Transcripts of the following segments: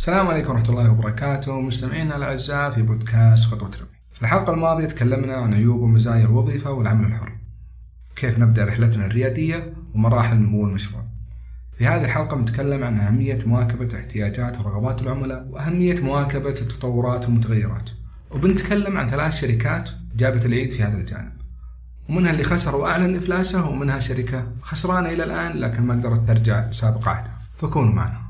السلام عليكم ورحمة الله وبركاته. مستمعينا الأعزاء في بودكاست خطوة ربي. في الحلقة الماضية تكلمنا عن عيوب ومزايا الوظيفة والعمل الحر. كيف نبدأ رحلتنا الريادية ومراحل نمو المشروع. في هذه الحلقة بنتكلم عن أهمية مواكبة احتياجات ورغبات العملاء وأهمية مواكبة التطورات والمتغيرات. وبنتكلم عن ثلاث شركات جابت العيد في هذا الجانب. ومنها اللي خسر وأعلن إفلاسه ومنها شركة خسرانة إلى الآن لكن ما قدرت ترجع سابق عهدها. فكونوا معنا.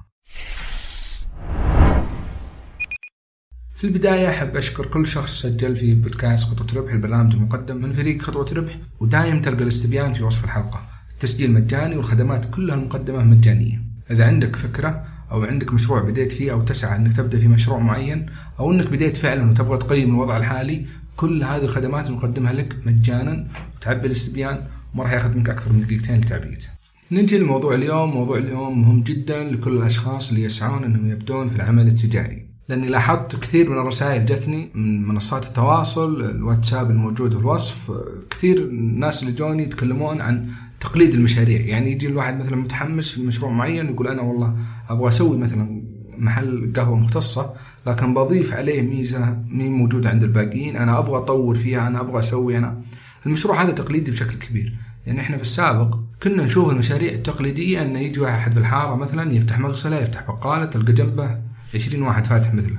في البداية أحب أشكر كل شخص سجل في بودكاست خطوة ربح البرنامج المقدم من فريق خطوة ربح ودايم تلقى الاستبيان في وصف الحلقة. التسجيل مجاني والخدمات كلها المقدمة مجانية. إذا عندك فكرة أو عندك مشروع بديت فيه أو تسعى أنك تبدأ في مشروع معين أو أنك بديت فعلا وتبغى تقيم الوضع الحالي كل هذه الخدمات نقدمها لك مجانا وتعبي الاستبيان وما راح ياخذ منك أكثر من دقيقتين لتعبيته نجي لموضوع اليوم موضوع اليوم مهم جدا لكل الأشخاص اللي يسعون أنهم يبدون في العمل التجاري. لأني لاحظت كثير من الرسائل جتني من منصات التواصل الواتساب الموجود في الوصف كثير الناس اللي جوني يتكلمون عن تقليد المشاريع. يعني يجي الواحد مثلا متحمس في مشروع معين يقول أنا والله أبغى أسوي مثلا محل قهوة مختصة لكن بضيف عليه ميزة مي موجودة عند الباقيين أنا أبغى أطور فيها أنا أبغى أسوي أنا المشروع هذا تقليدي بشكل كبير. يعني إحنا في السابق كنا نشوف المشاريع التقليدية إنه يجي واحد في الحارة مثلا يفتح مغسلة يفتح بقالة تلقى جنبه 20 واحد فاتح مثله.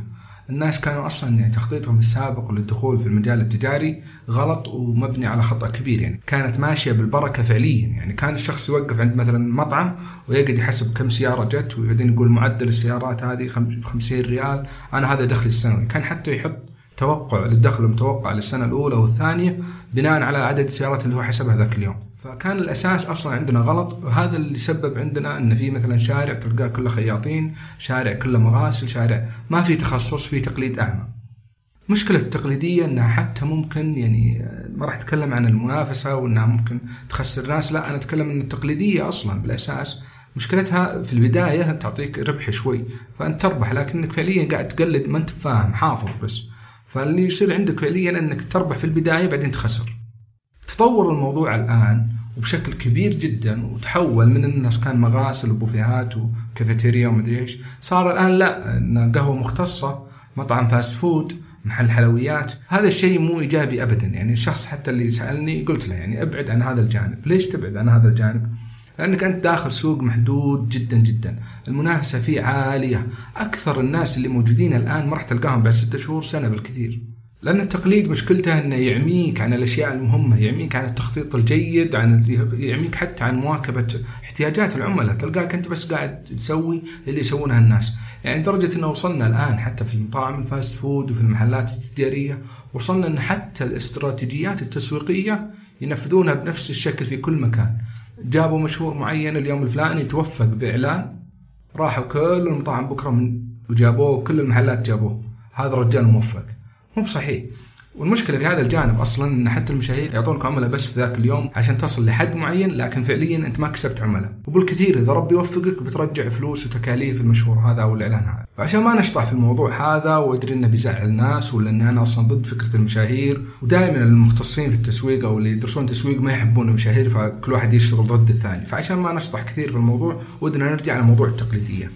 الناس كانوا أصلا يعني تخطيطهم السابق للدخول في المجال التجاري غلط ومبني على خطأ كبير يعني. كانت ماشية بالبركة فعليا يعني. كان الشخص يوقف عند مثلا مطعم ويقعد يحسب كم سيارة جت وبعدين يقول معدل السيارات هذه 50 ريال أنا هذا دخلي السنوي. كان حتى يحط توقع للدخل المتوقع للسنة الأولى والثانية بناء على عدد السيارات اللي هو حسبها ذاك اليوم. فكان الأساس أصلا عندنا غلط وهذا اللي سبب عندنا إن في مثلا شارع تلقاه كله خياطين، شارع كله مغاسل، شارع ما في تخصص في تقليد أعمى. مشكلة التقليدية إنها حتى ممكن يعني ما راح أتكلم عن المنافسة وإنها ممكن تخسر ناس، لا أنا أتكلم إن التقليدية أصلا بالأساس مشكلتها في البداية تعطيك ربح شوي، فأنت تربح لكنك فعليا قاعد تقلد ما أنت فاهم حافظ بس. فاللي يصير عندك فعليا إنك تربح في البداية بعدين تخسر. تطور الموضوع الآن وبشكل كبير جدا وتحول من الناس كان مغاسل وبوفيهات وكافيتيريا ومدري إيش صار الآن لا قهوه مختصة مطعم fast food محل حلويات. هذا الشيء مو إيجابي ابدا. يعني الشخص حتى اللي سالني قلت له يعني أبعد عن هذا الجانب. ليش تبعد عن هذا الجانب؟ لأنك أنت داخل سوق محدود جدا جدا. المنافسة فيه عالية. أكثر الناس اللي موجودين الآن ما راح تلقاهم بعد ستة شهور سنة بالكثير. لأن التقليد مشكلته أنه يعميك عن الأشياء المهمة يعميك عن التخطيط الجيد عن يعميك حتى عن مواكبة احتياجات العملاء. تلقاك أنت بس قاعد تسوي اللي يسوونها الناس. يعني لدرجة أنه وصلنا الآن حتى في المطاعم ال fast food وفي المحلات التجارية وصلنا أن حتى الاستراتيجيات التسويقية ينفذونها بنفس الشكل في كل مكان. جابوا مشهور معين اليوم الفلاني توفق بإعلان راحوا كل المطاعم بكرة من وجابوه كل المحلات جابوه. هذا رجال موفق. مو بصحيح. والمشكلة في هذا الجانب أصلا إن حتى المشاهير يعطونك عملاء بس في ذاك اليوم عشان تصل لحد معين لكن فعليا أنت ما كسبت عملاء. وبالكثير إذا ربي يوفقك بترجع فلوس وتكاليف المشهور هذا أو الاعلان هذا. فعشان ما نشطح في الموضوع هذا وأدري إنه بيزعل الناس ولا اني أنا أصلا ضد فكرة المشاهير ودائما المختصين في التسويق أو اللي يدرسون تسويق ما يحبون المشاهير فكل واحد يشتغل ضد الثاني. فعشان ما نشطح كثير في الموضوع ودنا نرجع لموضوع التقليدية.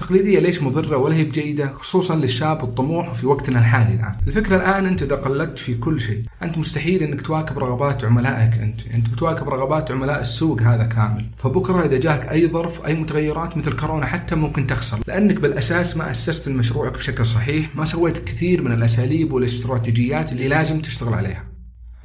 التقليدية ليش مضرة ولا هي بجيدة خصوصا للشاب الطموح في وقتنا الحالي الآن. الفكرة الآن أنت إذا قلدت في كل شيء أنت مستحيل أنك تواكب رغبات عملائك أنت. أنت بتواكب رغبات عملاء السوق هذا كامل. فبكرة إذا جاك أي ظرف أي متغيرات مثل كورونا حتى ممكن تخسر. لأنك بالأساس ما أسست مشروعك بشكل صحيح ما سويت كثير من الأساليب والإستراتيجيات اللي لازم تشتغل عليها.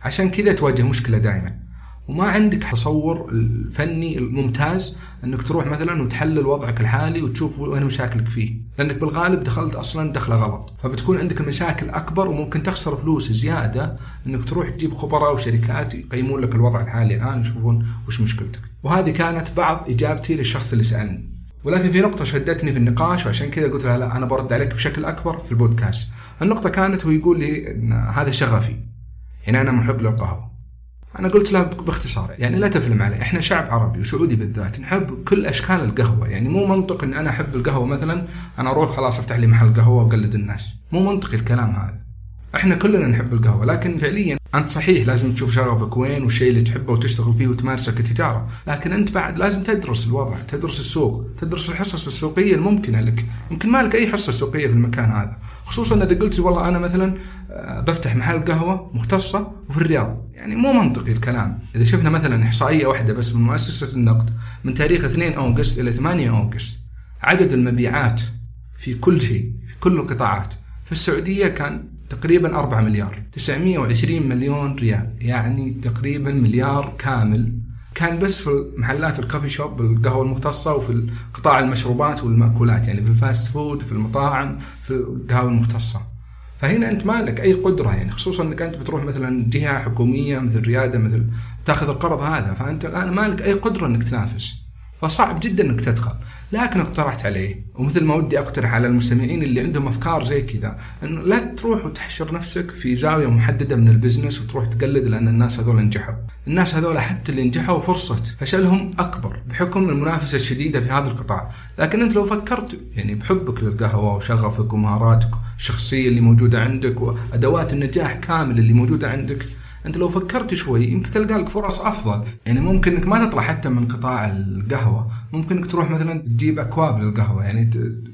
عشان كذا تواجه مشكلة دائما وما عندك تصور الفني الممتاز انك تروح مثلا وتحلل وضعك الحالي وتشوف وين مشاكلك فيه، لأنك بالغالب دخلت أصلا دخله غلط، فبتكون عندك المشاكل أكبر وممكن تخسر فلوس زيادة إنك تروح تجيب خبراء وشركات يقيمون لك الوضع الحالي الآن يشوفون وش مشكلتك. وهذه كانت بعض إجابتي للشخص اللي سألني. ولكن في نقطة شدتني في النقاش وعشان كذا قلت له لا أنا برد عليك بشكل أكبر في البودكاست. النقطة كانت هو يقول لي إن هذا شغفي. يعني أنا محب للقهوة. أنا قلت له باختصار يعني لا تفلم علي إحنا شعب عربي وسعودي بالذات نحب كل أشكال القهوة يعني مو منطق إن أنا أحب القهوة مثلا أنا أروح خلاص أفتح لي محل قهوة وأقلد الناس مو منطقي الكلام هذا. إحنا كلنا نحب القهوة لكن فعليا أنت صحيح لازم تشوف شغفك وين والشيء اللي تحبه وتشتغل فيه وتمارسه كتجارة، لكن أنت بعد لازم تدرس الوضع، تدرس السوق، تدرس الحصص السوقية الممكنة لك، يمكن ما لك أي حصة سوقية في المكان هذا، خصوصا إذا قلت والله أنا مثلا آه، بفتح محل قهوة مختصة وفي الرياض، يعني مو منطقي الكلام، إذا شفنا مثلا إحصائية واحدة بس من مؤسسة النقد من تاريخ 2 August إلى 8 August عدد المبيعات في كل شيء في كل القطاعات. في السعودية كان تقريبا 4 مليار. 920 مليون ريال. يعني تقريبا مليار كامل. كان بس في محلات ال coffee shop القهوة المختصة وفي قطاع المشروبات والمأكولات. يعني في ال fast food في المطاعم في القهوة المختصة. فهنا أنت ما لك أي قدرة. يعني خصوصا إنك أنت بتروح مثلا جهة حكومية مثل ريادة مثل تأخذ القرض هذا. فأنت الآن ما لك أي قدرة إنك تنافس. فصعب جدا إنك تدخل. لكن اقترحت عليه. ومثل ما ودي أقترح على المستمعين اللي عندهم أفكار زي كذا إنه لا تروح وتحشر نفسك في زاوية محددة من البزنس وتروح تقلد لأن الناس هذول نجحوا. الناس هذول حتى اللي نجحوا فرصة فشلهم أكبر بحكم المنافسة الشديدة في هذا القطاع. لكن أنت لو فكرت يعني بحبك للقهوة وشغفك ومهاراتك الشخصية اللي موجودة عندك وأدوات النجاح كامل اللي موجودة عندك أنت لو فكرت شوي يمكن تلقى لك فرص أفضل. يعني ممكن إنك ما تطلع حتى من قطاع القهوة. ممكن إنك تروح مثلا تجيب أكواب للقهوة. يعني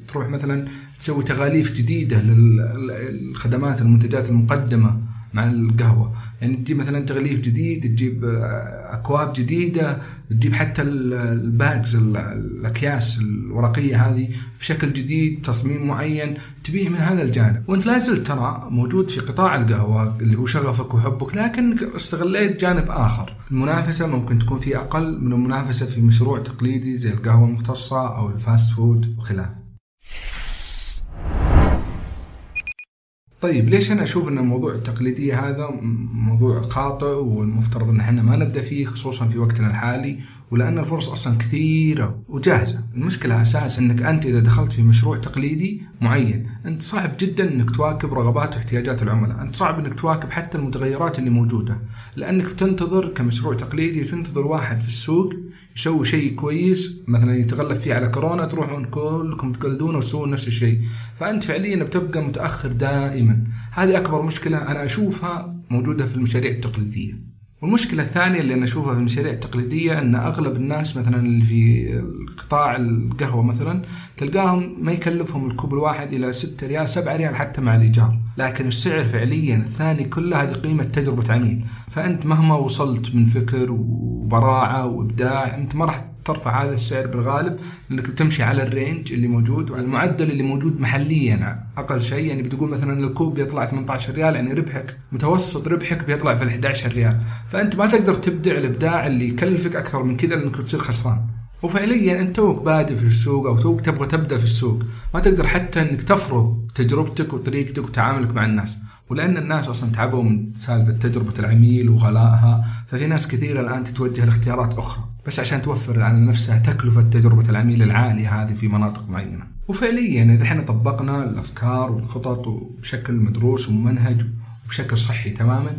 تروح مثلا تسوي تغاليف جديدة للخدمات المنتجات المقدمة. مع القهوة. يعني تجيب مثلا تغليف جديد تجيب آه، أكواب جديدة تجيب حتى ال bags الأكياس الورقية هذه بشكل جديد تصميم معين تبيه من هذا الجانب. وأنت لا زلت ترى موجود في قطاع القهوة اللي هو شغفك وحبك لكن استغليت جانب آخر. المنافسة ممكن تكون في أقل من المنافسة في مشروع تقليدي زي القهوة المختصة أو ال fast food وخلافه. طيب ليش أنا أشوف إن الموضوع التقليديه هذا موضوع خاطئ والمفترض إن إحنا ما نبدأ فيه خصوصا في وقتنا الحالي؟ ولأن الفرص أصلا كثيرة وجاهزة، المشكلة أساسا إنك أنت إذا دخلت في مشروع تقليدي معين، أنت صعب جدا إنك تواكب رغبات واحتياجات العملاء، أنت صعب إنك تواكب حتى المتغيرات اللي موجودة، لأنك بتنتظر كمشروع تقليدي تنتظر واحد في السوق يسوي شيء كويس مثلا يتغلب فيه على كورونا تروحون كلكم تقلدونه وتسوون نفس الشيء، فأنت فعليا بتبقى متأخر دائما، هذه أكبر مشكلة أنا أشوفها موجودة في المشاريع التقليدية. والمشكلة الثانية اللي أنا أشوفها في المشاريع التقليدية أن أغلب الناس مثلا اللي في قطاع القهوة مثلا تلقاهم ما يكلفهم الكوب الواحد إلى 6 ريال 7 ريال حتى مع الإيجار، لكن السعر فعليا الثاني كله هذه قيمة تجربة عميل، فأنت مهما وصلت من فكر وبراعة وإبداع أنت ما راح ترفع هذا السعر بالغالب لأنك بتمشي على ال range اللي موجود وعلى المعدل اللي موجود محليا. أقل شيء يعني بتقول مثلا الكوب بيطلع 18 ريال يعني ربحك متوسط ربحك بيطلع في ال 11 ريال. فأنت ما تقدر تبدع الإبداع اللي يكلفك أكثر من كذا لأنك بتصير خسران. وفعليا أنت توك بادئ في السوق أو توك تبغى تبدأ في السوق. ما تقدر حتى أنك تفرض تجربتك وطريقتك وتعاملك مع الناس. ولأن الناس أصلا تعبوا من سالفة تجربة العميل وغلائها. ففي ناس كثيرة الآن تتوجه لاختيارات أخرى. بس عشان توفر على نفسها تكلفة تجربة العميل العاليه هذه في مناطق معينة. وفعليا إذا إحنا طبقنا الأفكار والخطط بشكل مدروس وممنهج وبشكل صحي تماما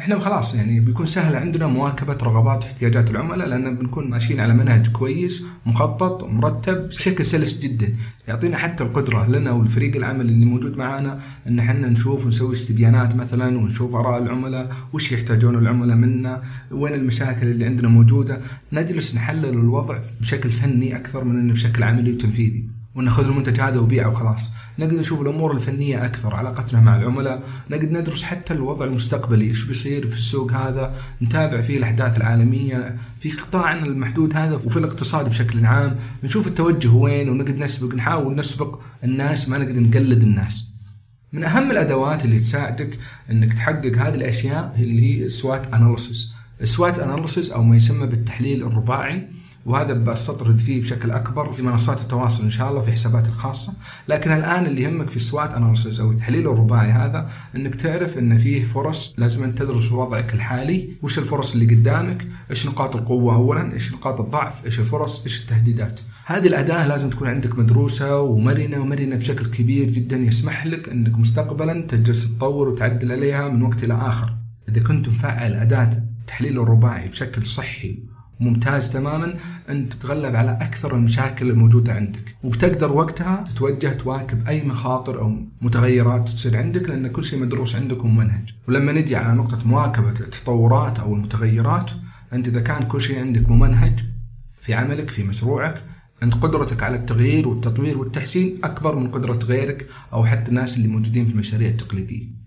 إحنا خلاص يعني بيكون سهل عندنا مواكبة رغبات واحتياجات العملاء لأن بنكون ماشيين على منهج كويس مخطط ومرتب بشكل سلس جدا. يعطينا حتى القدرة لنا والفريق العمل اللي موجود معانا إن إحنا نشوف ونسوي استبيانات مثلا ونشوف آراء العملاء وش يحتاجون العملاء منا وين المشاكل اللي عندنا موجودة. نجلس نحلل الوضع بشكل فني أكثر من إنه بشكل عملي وتنفيذي. وناخذ المنتج هذا وبيعه وخلاص. نقدر نشوف الأمور الفنية أكثر علاقتنا مع العملاء. نقدر ندرس حتى الوضع المستقبلي إيش بيصير في السوق هذا. نتابع فيه الأحداث العالمية. في قطاعنا المحدود هذا وفي الاقتصاد بشكل عام. نشوف التوجه وين ونقدر نسبق نحاول نسبق الناس ما نقدر نقلد الناس. من أهم الأدوات اللي تساعدك إنك تحقق هذه الأشياء اللي هي سوات أناليسيس. سوات أناليسيس أو ما يسمى بالتحليل الرباعي وهذا بستطرد فيه بشكل أكبر في منصات التواصل إن شاء الله في حساباتي الخاصة، لكن الآن اللي يهمك في السوات اناليسيس أو التحليل الرباعي هذا إنك تعرف إن فيه فرص لازم أن تدرس وضعك الحالي، وش الفرص اللي قدامك، إيش نقاط القوة اولا، إيش نقاط الضعف، إيش الفرص، إيش التهديدات. هذه الأداة لازم تكون عندك مدروسة ومرنة ومرنة بشكل كبير جدا يسمح لك إنك مستقبلا تجلس تطور وتعدل عليها من وقت إلى آخر. إذا كنت مفعل أداة التحليل الرباعي بشكل صحي ممتاز تماما. أن تتغلب على أكثر المشاكل الموجودة عندك. وبتقدر وقتها تتوجه تواكب أي مخاطر أو متغيرات تصير عندك لأن كل شيء مدروس عندك وممنهج ولما نجي على نقطة مواكبة التطورات أو المتغيرات أنت إذا كان كل شيء عندك ممنهج في عملك في مشروعك أنت قدرتك على التغيير والتطوير والتحسين أكبر من قدرة غيرك أو حتى الناس اللي موجودين في المشاريع التقليدية.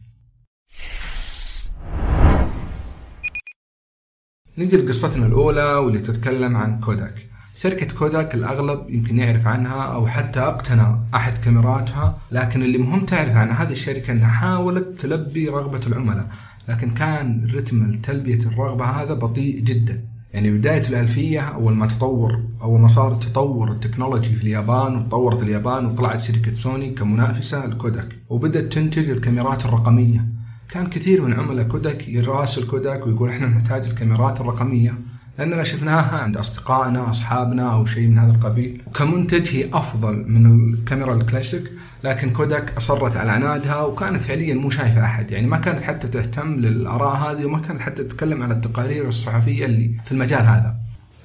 نجي لقصتنا الأولى واللي تتكلم عن كوداك. شركة كوداك الأغلب يمكن يعرف عنها أو حتى أقتنى أحد كاميراتها لكن اللي مهم تعرف عن هذه الشركة أنها حاولت تلبي رغبة العملاء لكن كان رتم تلبية الرغبة هذا بطيء جدا. يعني بداية الألفية أول ما تطور أول ما صار تطور التكنولوجي في اليابان وتطورت اليابان وطلعت شركة سوني كمنافسة لكوداك وبدأت تنتج الكاميرات الرقمية. كان كثير من عملاء كوداك يراسل كوداك ويقول إحنا نحتاج الكاميرات الرقمية لأننا شفناها عند أصدقائنا أصحابنا أو شيء من هذا القبيل. وكمنتج هي أفضل من الكاميرا الكلاسيك لكن كوداك أصرت على عنادها وكانت فعليا مو شايفة أحد. يعني ما كانت حتى تهتم للآراء هذه وما كانت حتى تتكلم عن التقارير الصحفية اللي في المجال هذا.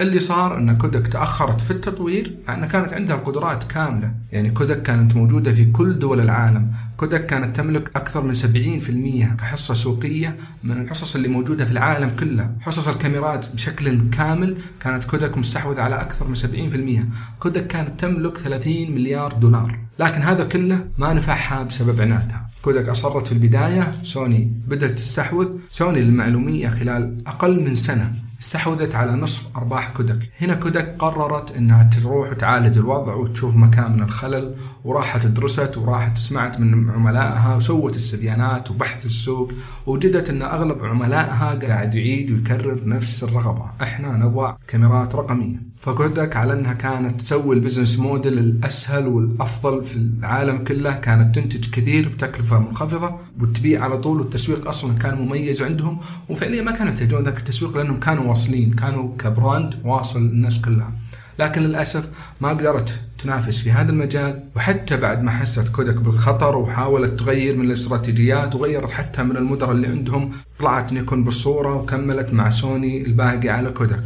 اللي صار إن كودك تأخرت في التطوير مع انها كانت عندها القدرات كاملة، يعني كودك كانت موجودة في كل دول العالم، كودك كانت تملك أكثر من 70% كحصة سوقية من الحصص اللي موجودة في العالم كله، حصص الكاميرات بشكل كامل كانت كودك مستحوذ على أكثر من 70%، كودك كانت تملك 30 مليار دولار، لكن هذا كله ما نفعها بسبب عنادها. كودك أصرت في البداية. سوني بدأت تستحوذ. سوني للمعلومية خلال أقل من سنة استحوذت على نصف أرباح كودك. هنا كودك قررت أنها تروح وتعالج الوضع وتشوف مكمن الخلل وراحت درست وراحت سمعت من عملائها وسوت استبيانات وبحث السوق وجدت أن أغلب عملائها قاعد يعيد ويكرر نفس الرغبة. إحنا نبغى كاميرات رقمية. فكودك على إنها كانت تسوي ال business model الأسهل والأفضل في العالم كله. كانت تنتج كثير بتكلفة منخفضة وتبيع على طول والتسويق أصلا كان مميز عندهم. وفعليا ما كانوا يحتاجون ذاك التسويق لأنهم كانوا واصلين كانوا ك brand واصل للناس كلها. لكن للأسف ما قدرت تنافس في هذا المجال وحتى بعد ما حست كودك بالخطر وحاولت تغير من الاستراتيجيات وغيرت حتى من المدراء اللي عندهم طلعت نيكون بالصورة وكملت مع سوني الباقي على كودك.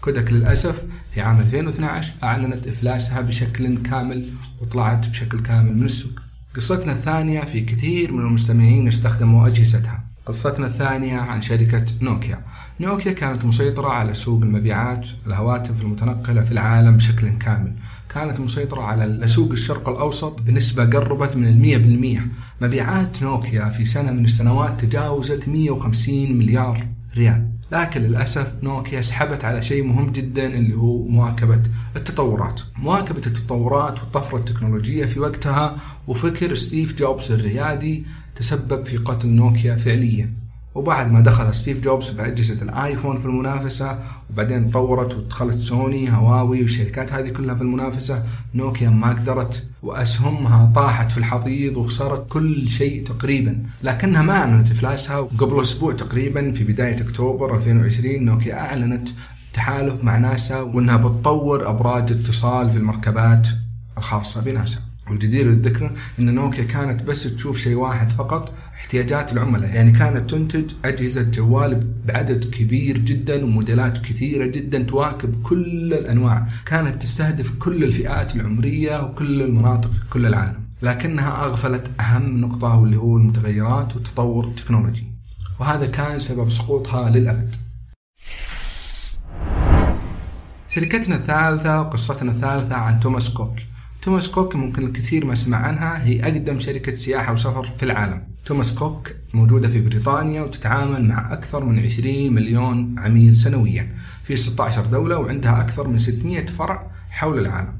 كودك للأسف في عام 2012 أعلنت إفلاسها بشكل كامل وطلعت بشكل كامل من السوق. قصتنا الثانية في كثير من المستمعين استخدموا أجهزتها. قصتنا الثانية عن شركة نوكيا. نوكيا كانت مسيطرة على سوق المبيعات الهواتف المتنقلة في العالم بشكل كامل. كانت مسيطرة على سوق الشرق الأوسط بنسبة قربت من المية بالمية. مبيعات نوكيا في سنة من السنوات تجاوزت 150 مليار ريال. لكن للأسف نوكيا سحبت على شيء مهم جدا اللي هو مواكبة التطورات. مواكبة التطورات والطفرة التكنولوجية في وقتها وفكر ستيف جوبز الريادي تسبب في قتل نوكيا فعليا. وبعد ما دخل ستيف جوبز بأجهزة الآيفون في المنافسة وبعدين تطورت ودخلت سوني هواوي والشركات هذه كلها في المنافسة نوكيا ما قدرت وأسهمها طاحت في الحضيض وخسرت كل شيء تقريبا. لكنها ما أعلنت إفلاسها وقبل أسبوع تقريبا في بداية أكتوبر 2020 نوكيا أعلنت تحالف مع ناسا وأنها بتطور أبراج اتصال في المركبات الخاصة بناسا. والجدير بالذكر إن نوكيا كانت بس تشوف شيء واحد فقط احتياجات العملاء. يعني كانت تنتج أجهزة جوال بعدد كبير جدا وموديلات كثيرة جدا تواكب كل الأنواع. كانت تستهدف كل الفئات العمرية وكل المناطق في كل العالم. لكنها أغفلت أهم نقطة واللي هو المتغيرات والتطور التكنولوجي. وهذا كان سبب سقوطها للأبد. شركتنا الثالثة وقصتنا الثالثة عن توماس كوك. توماس كوك ممكن الكثير ما سمع عنها. هي أقدم شركة سياحة وسفر في العالم. توماس كوك موجودة في بريطانيا وتتعامل مع أكثر من 20 مليون عميل سنويا في 16 دولة وعندها أكثر من 600 فرع حول العالم.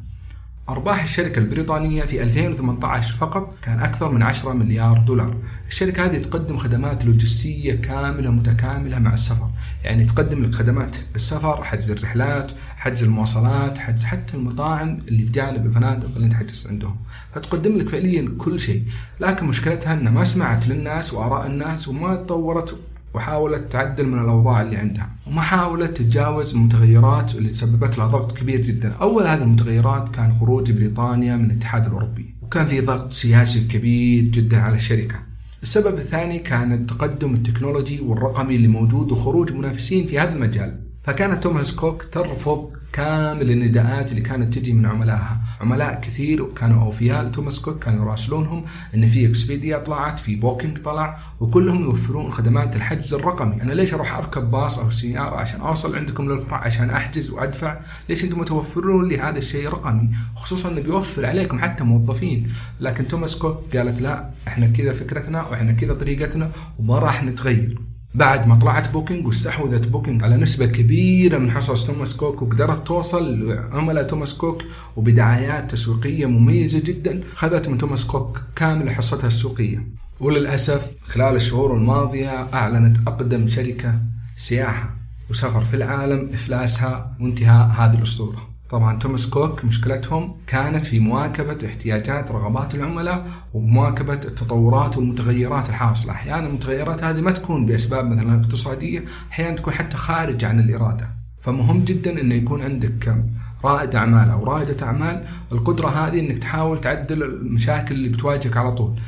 أرباح الشركة البريطانية في 2018 فقط كان أكثر من 10 مليار دولار. الشركة هذه تقدم خدمات لوجستية كاملة متكاملة مع السفر. يعني تقدم لك خدمات السفر حجز الرحلات حجز المواصلات حجز حتى المطاعم اللي في جانب الفنادق اللي انت حجزت عندهم. فتقدم لك فعليا كل شيء. لكن مشكلتها إنها ما سمعت للناس وآراء الناس وما تطورت وحاولت تعدل من الأوضاع اللي عندها. وما حاولت تتجاوز المتغيرات اللي تسببت لها ضغط كبير جدا. أول هذه المتغيرات كان خروج بريطانيا من الاتحاد الأوروبي. وكان في ضغط سياسي كبير جدا على الشركة. السبب الثاني كان التقدم التكنولوجي والرقمي اللي موجود وخروج منافسين في هذا المجال. فكانت توماس كوك ترفض كامل النداءات اللي كانت تجي من عملائها. عملاء كثير كانوا أوفياء لتوماس كوك كانوا يراسلونهم إن في إكسبيديا طلعت في بوكينج طلع وكلهم يوفرون خدمات الحجز الرقمي. أنا ليش أروح أركب باص أو سيارة عشان أوصل عندكم للفرع عشان أحجز وأدفع؟ ليش أنتم توفرون لي هذا الشيء رقمي؟ خصوصا إنه بيوفر عليكم حتى موظفين. لكن توماس كوك قالت لا إحنا كذا فكرتنا وإحنا كذا طريقتنا وما راح نتغير. بعد ما طلعت بوكينج واستحوذت بوكينج على نسبة كبيرة من حصص توماس كوك وقدرت توصل لعملاء توماس كوك وبدعايات تسويقية مميزة جدا خذت من توماس كوك كامل حصتها السوقية. وللأسف خلال الشهور الماضية أعلنت أقدم شركة سياحة وسفر في العالم إفلاسها وانتهاء هذه الأسطورة. طبعا توماس كوك مشكلتهم كانت في مواكبة احتياجات رغبات العملاء ومواكبة التطورات والمتغيرات الحاصلة. أحيانا المتغيرات هذه ما تكون بأسباب مثلا اقتصادية أحيانا تكون حتى خارج عن الإرادة. فمهم جدا أنه يكون عندك رائد أعمال أو رائدة أعمال. القدرة هذه إنك تحاول تعدل المشاكل اللي بتواجهك على طول،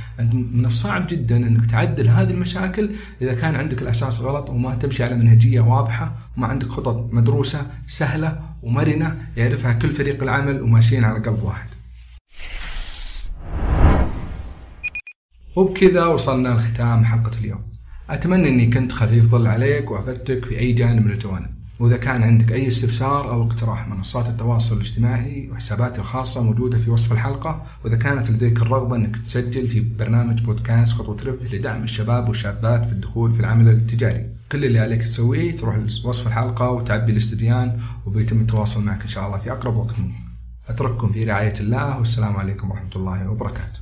من الصعب جدا إنك تعدل هذه المشاكل إذا كان عندك الأساس غلط وما تمشي على منهجية واضحة وما عندك خطط مدروسة سهلة ومرنه يعرفها كل فريق العمل وماشيين على قلب واحد. وبكذا وصلنا لختام حلقة اليوم. أتمنى إني كنت خفيف ظل عليك وأفدتك في أي جانب من الجوانب. وإذا كان عندك أي استفسار أو اقتراح منصات التواصل الاجتماعي وحساباتي الخاصة موجودة في وصف الحلقة. وإذا كانت لديك الرغبة أنك تسجل في برنامج بودكاست خطوة ربح لدعم الشباب والشابات في الدخول في العمل التجاري. كل اللي عليك تسويه تروح لوصف الحلقة وتعبي الاستبيان وبيتم التواصل معك إن شاء الله في أقرب وقت أترككم في رعاية الله والسلام عليكم ورحمة الله وبركاته.